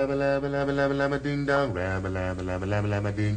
Rabba labba labba labba labba ding dong. Rabba labba labba labba labba ding.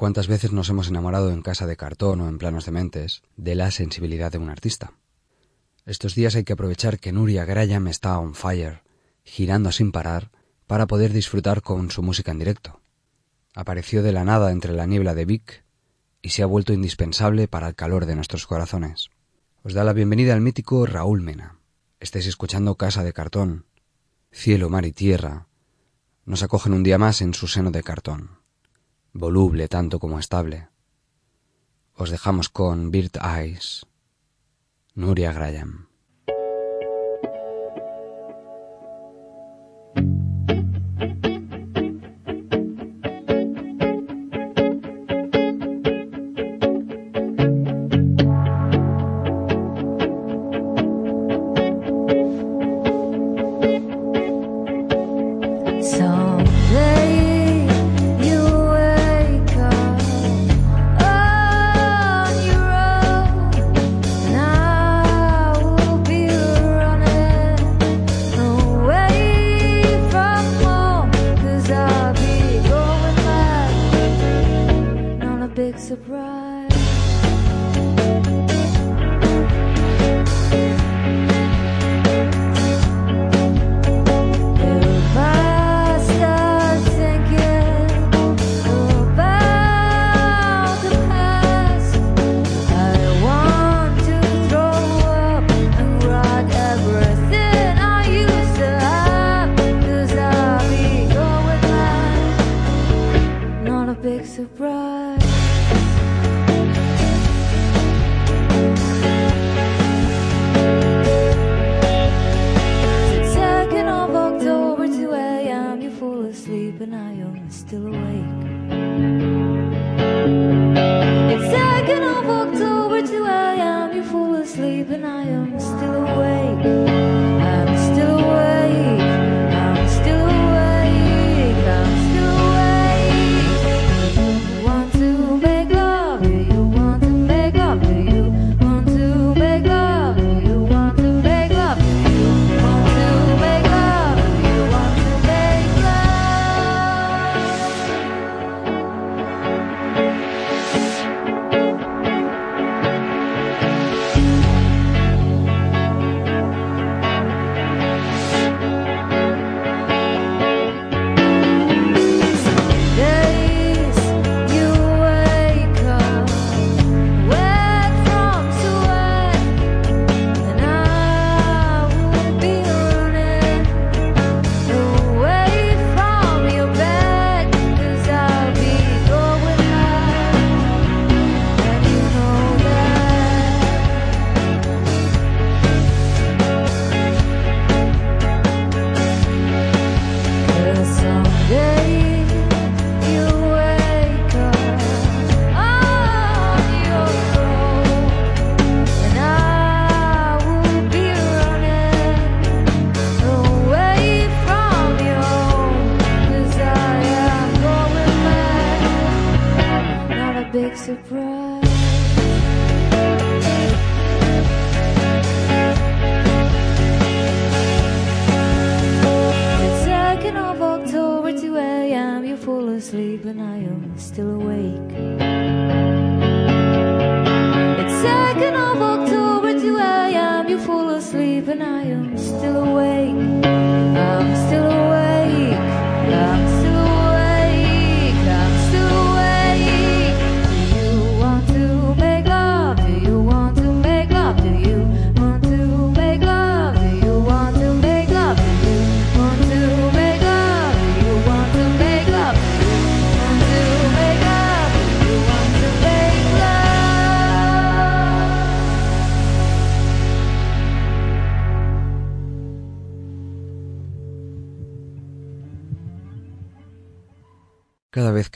¿Cuántas veces nos hemos enamorado en casa de cartón o en planos de mentes de la sensibilidad de un artista? Estos días hay que aprovechar que Nuria Graham está on fire, girando sin parar, para poder disfrutar con su música en directo. Apareció de la nada entre la niebla de Vic y se ha vuelto indispensable para el calor de nuestros corazones. Os da la bienvenida al mítico Raúl Mena. Estáis escuchando Casa de Cartón. Cielo, mar y tierra nos acogen un día más en su seno de cartón voluble tanto como estable. Os dejamos con Bird Eyes, Nuria Graham.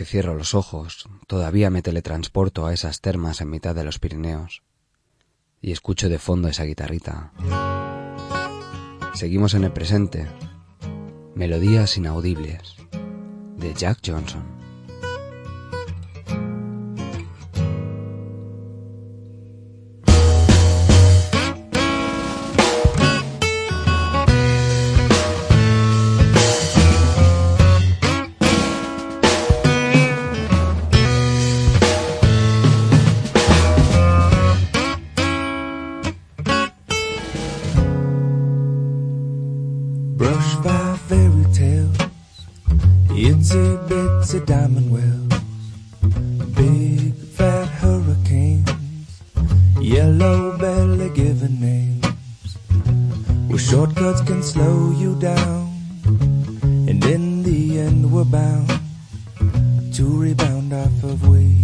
Cierro los ojos, todavía me teletransporto a esas termas en mitad de los Pirineos y escucho de fondo esa guitarrita. Seguimos en el presente. Melodías inaudibles de Jack Johnson. We're bound to rebound off of weight.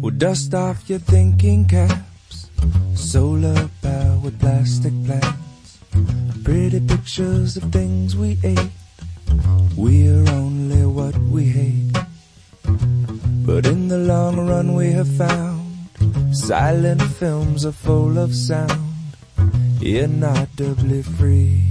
We'll dust off your thinking caps, solar powered plastic plants, pretty pictures of things we ate. We're only what we hate. But in the long run, we have found silent films are full of sound, you're not doubly free.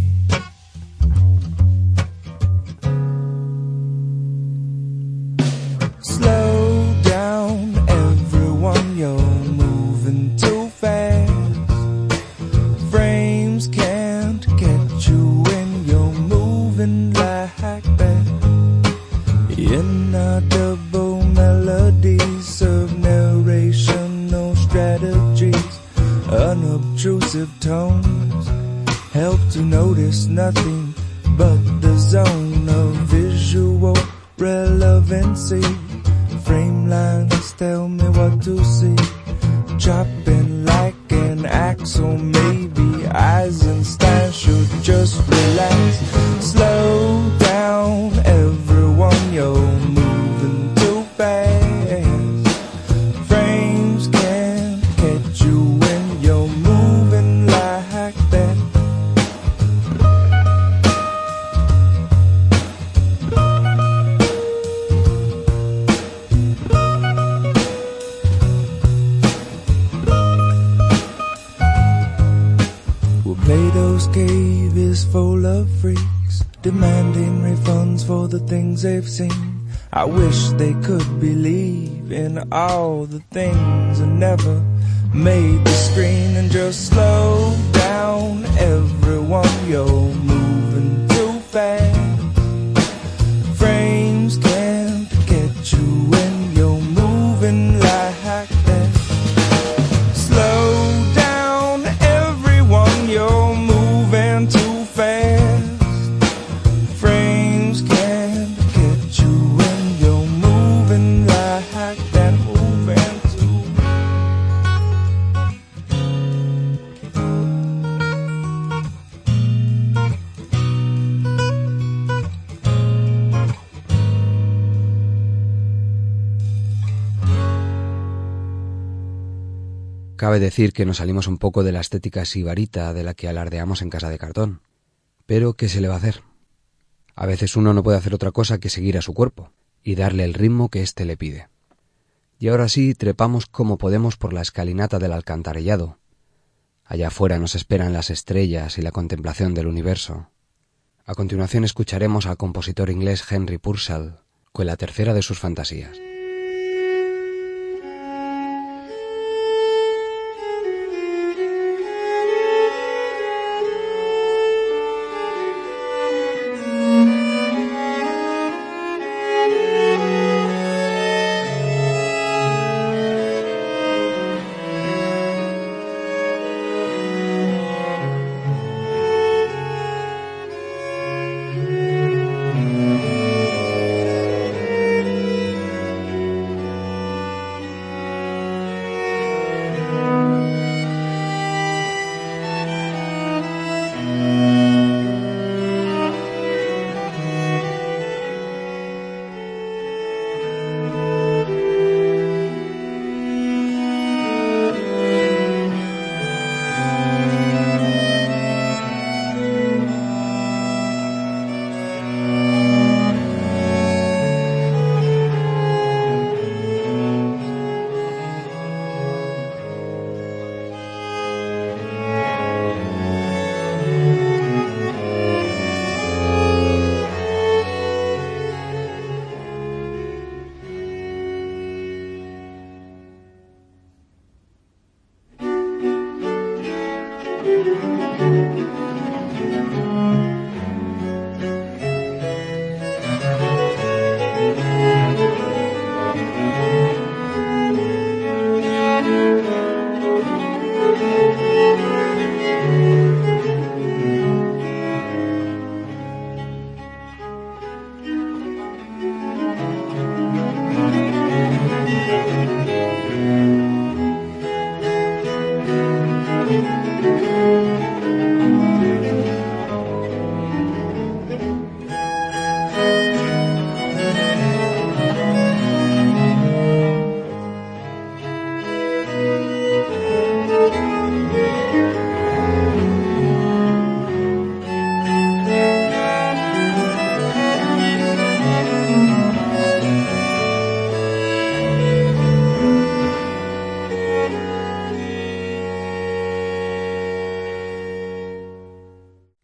Refunds for the things they've seen. I wish they could believe in all the things that never made the screen and just slow down, everyone. You're moving Cabe decir que nos salimos un poco de la estética sibarita de la que alardeamos en casa de cartón. Pero, ¿qué se le va a hacer? A veces uno no puede hacer otra cosa que seguir a su cuerpo y darle el ritmo que éste le pide. Y ahora sí, trepamos como podemos por la escalinata del alcantarillado. Allá afuera nos esperan las estrellas y la contemplación del universo. A continuación escucharemos al compositor inglés Henry Purcell con la tercera de sus fantasías.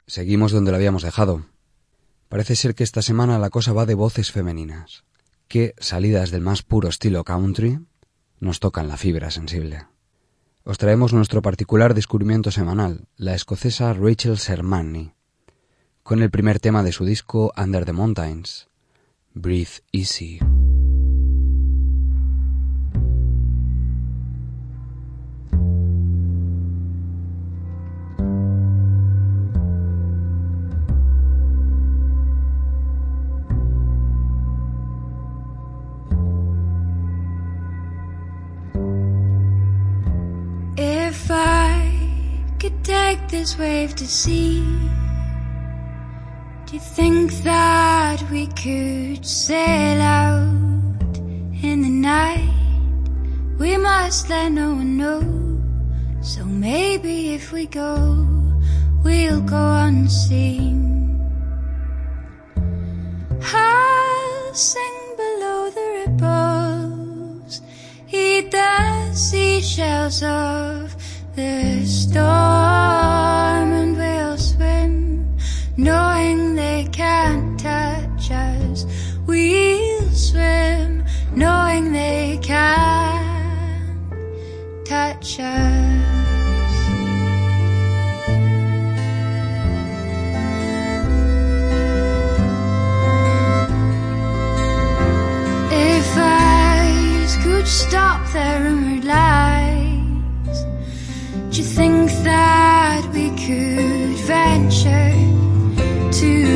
Seguimos donde lo habíamos dejado. Parece ser que esta semana la cosa va de voces femeninas, que, salidas del más puro estilo country, nos tocan la fibra sensible. Os traemos nuestro particular descubrimiento semanal, la escocesa Rachel Sermani, con el primer tema de su disco Under the Mountains, Breathe Easy. This wave to sea? Do you think that we could sail out in the night? We must let no one know. So maybe if we go, we'll go unseen. I'll sing below the ripples, eat the seashells of the storm and we'll swim knowing they can't touch us. We'll swim knowing they can't touch us. If I could stop their rumored lies think that we could venture to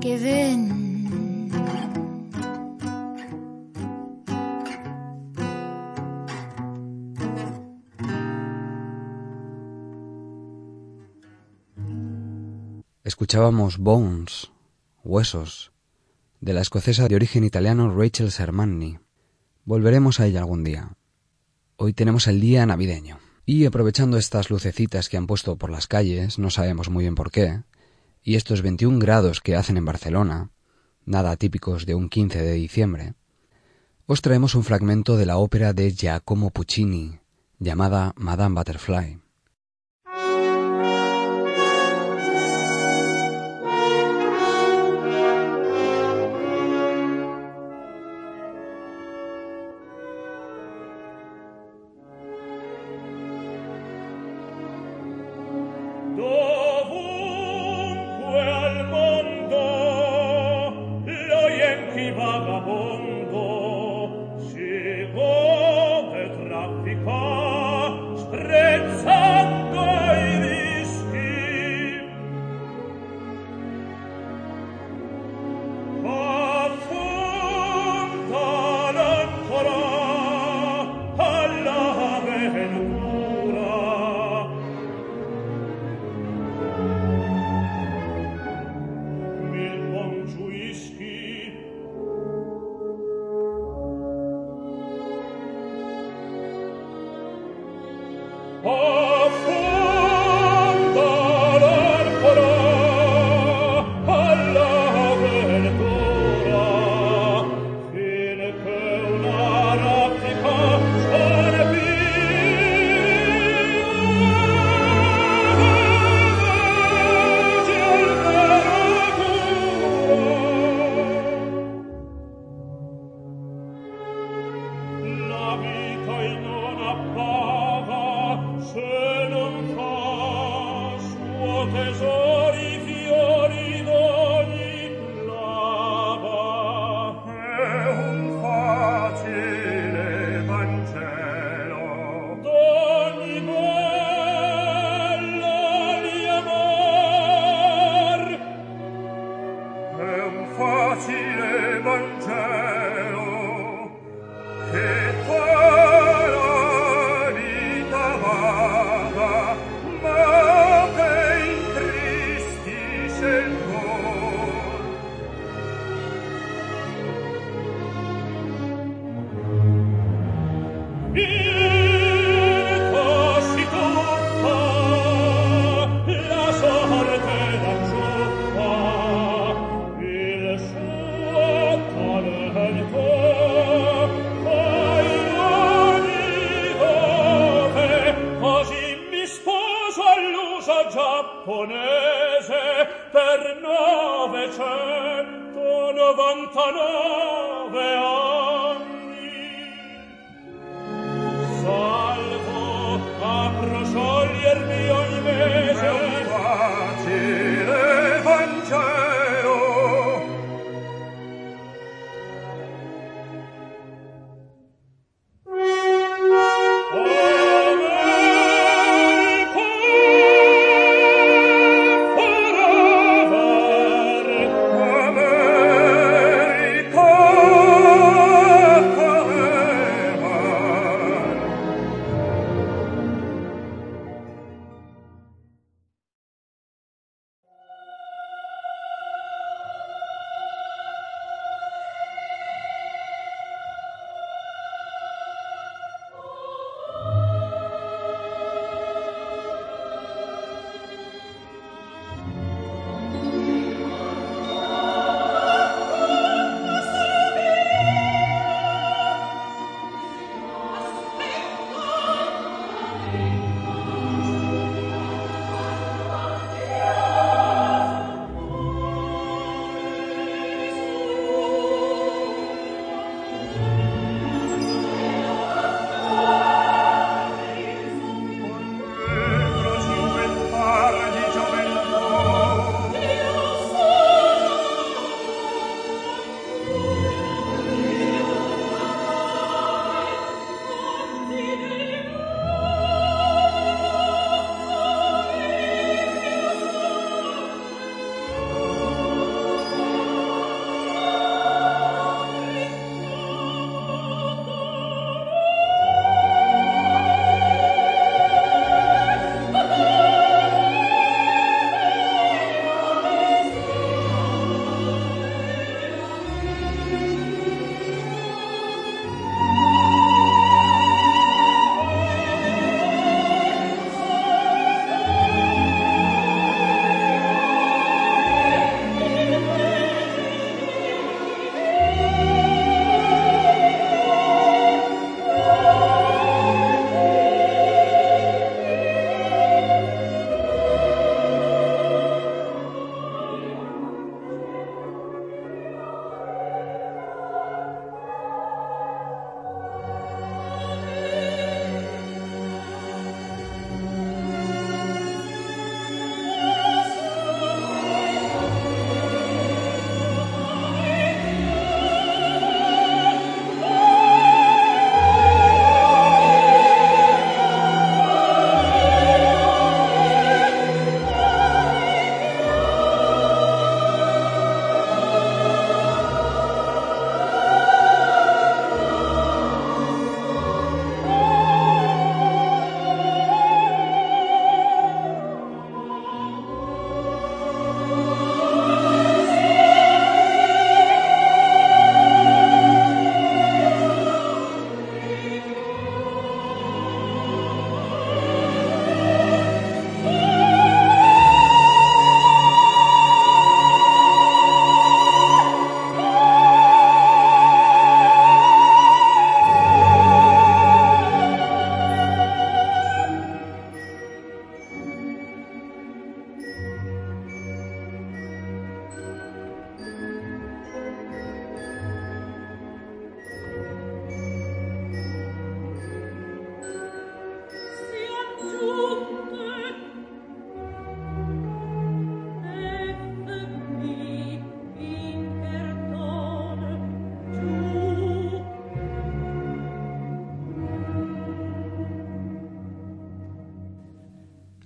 give in. Escuchábamos Bones, Huesos, de la escocesa de origen italiano Rachel Sermanni. Volveremos a ella algún día. Hoy tenemos el día navideño. Y aprovechando estas lucecitas que han puesto por las calles, no sabemos muy bien por qué, y estos 21 grados que hacen en Barcelona, nada típicos de un 15 de diciembre, os traemos un fragmento de la ópera de Giacomo Puccini, llamada Madame Butterfly.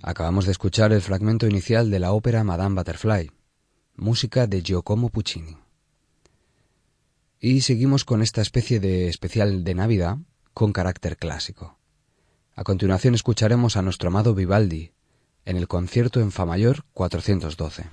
Acabamos de escuchar el fragmento inicial de la ópera Madame Butterfly, música de Giacomo Puccini. Y seguimos con esta especie de especial de Navidad con carácter clásico. A continuación escucharemos a nuestro amado Vivaldi en el concierto en Fa mayor 412.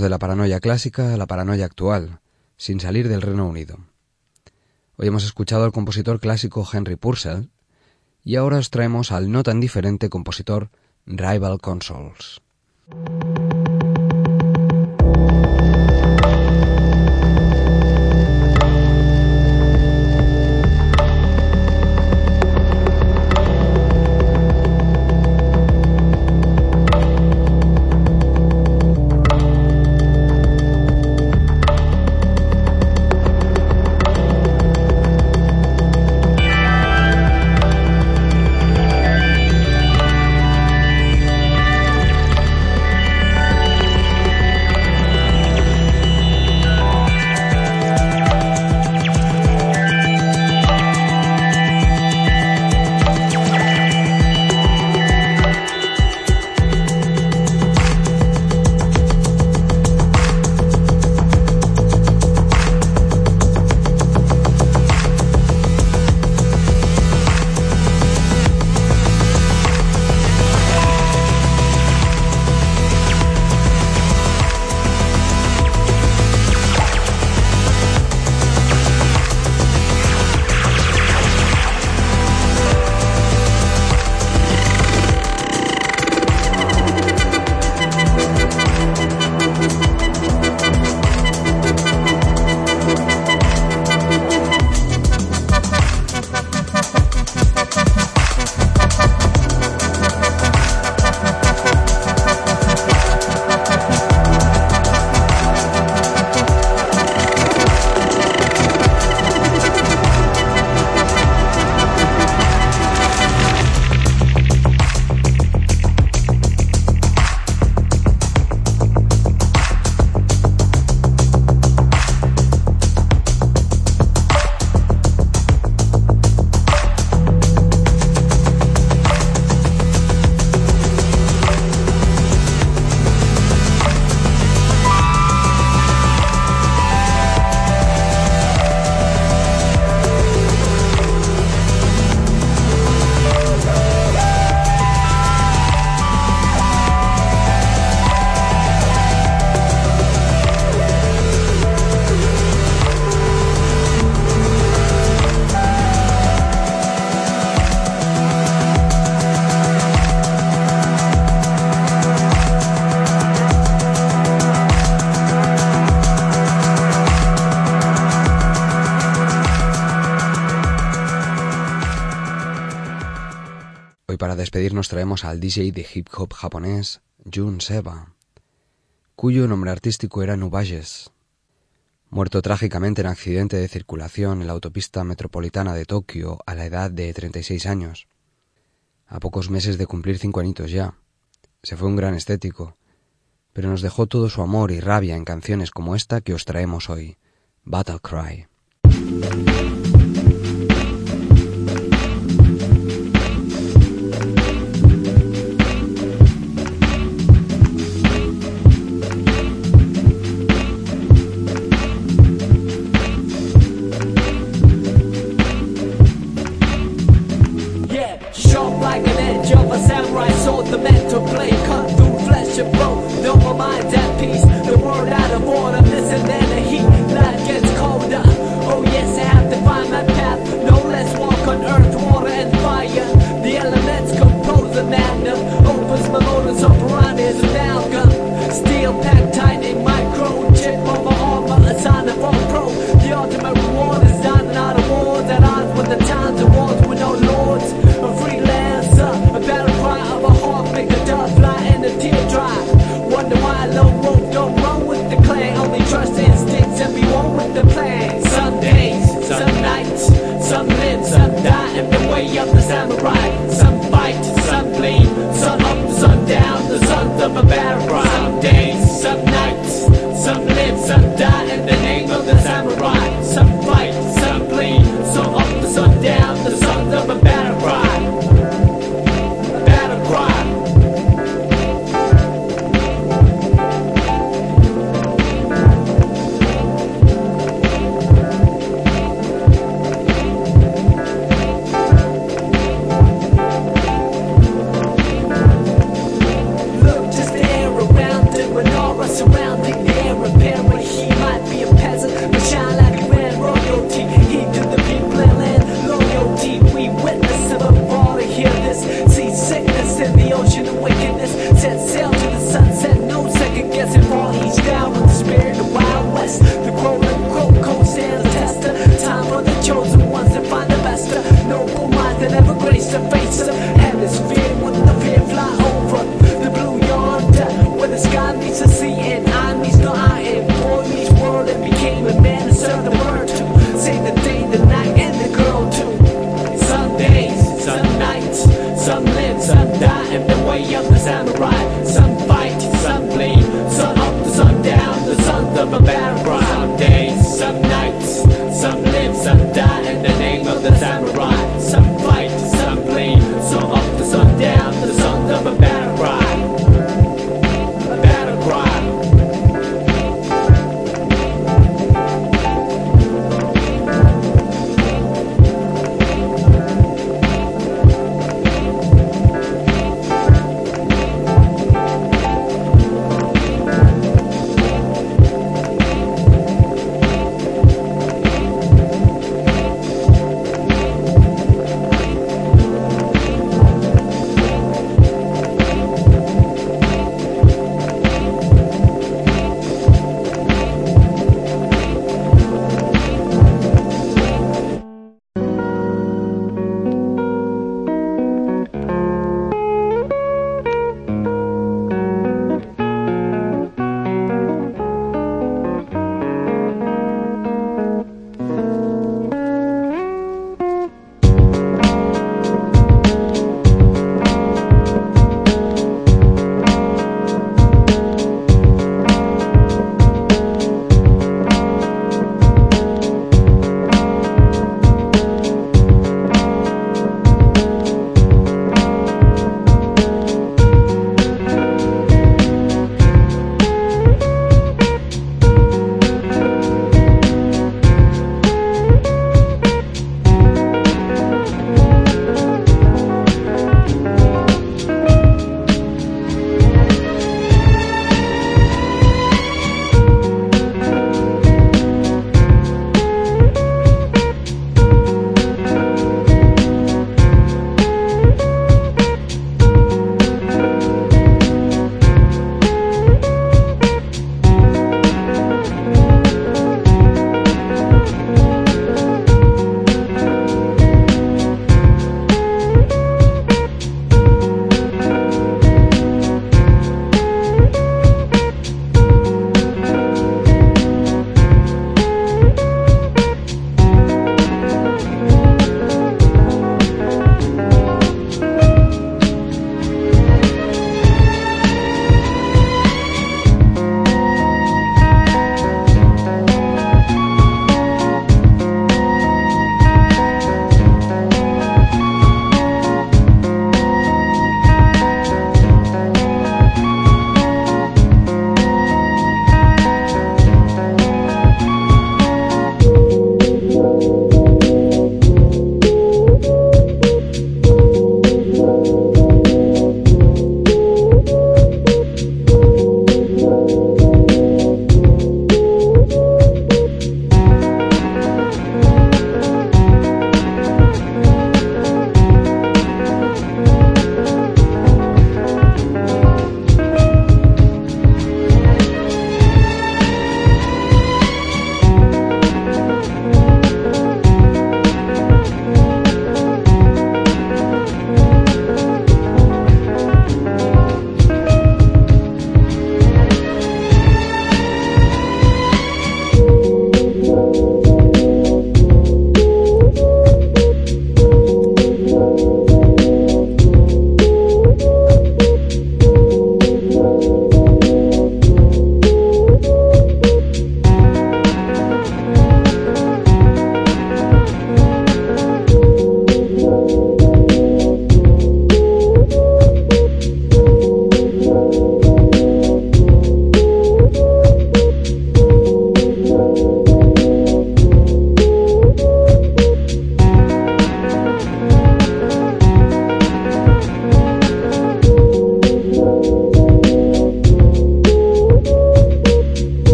De la paranoia clásica a la paranoia actual, sin salir del Reino Unido. Hoy hemos escuchado al compositor clásico Henry Purcell y ahora os traemos al no tan diferente compositor Rival Consoles. Despedirnos traemos al DJ de hip hop japonés Jun Seba, cuyo nombre artístico era Nubages. Muerto trágicamente en accidente de circulación en la autopista metropolitana de Tokio a la edad de 36 años. A pocos meses de cumplir cinco añitos ya. Se fue un gran estético, pero nos dejó todo su amor y rabia en canciones como esta que os traemos hoy, Battle Cry.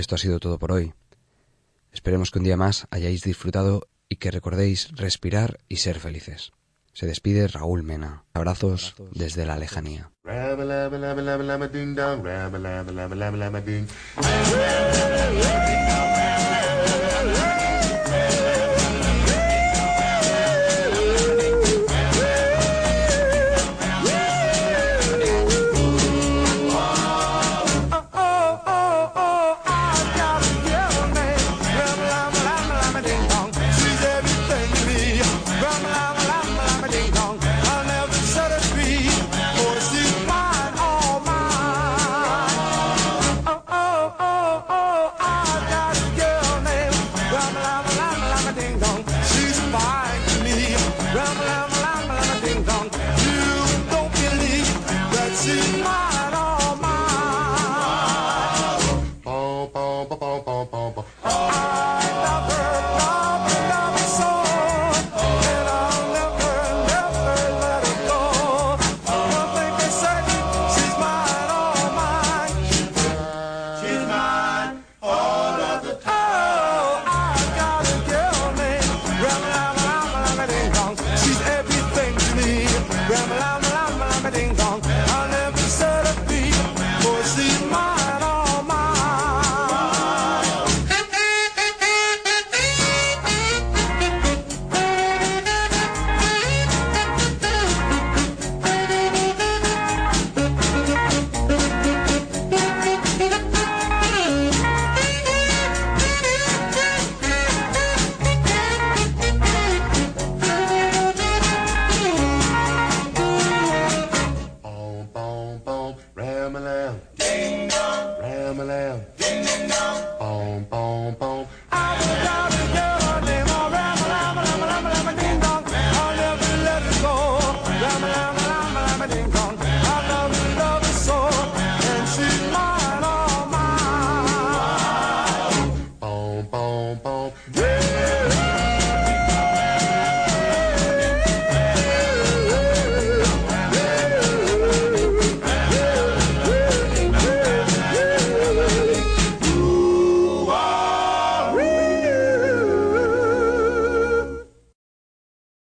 Esto ha sido todo por hoy. Esperemos que un día más hayáis disfrutado y que recordéis respirar y ser felices. Se despide Raúl Mena. Abrazos desde la lejanía.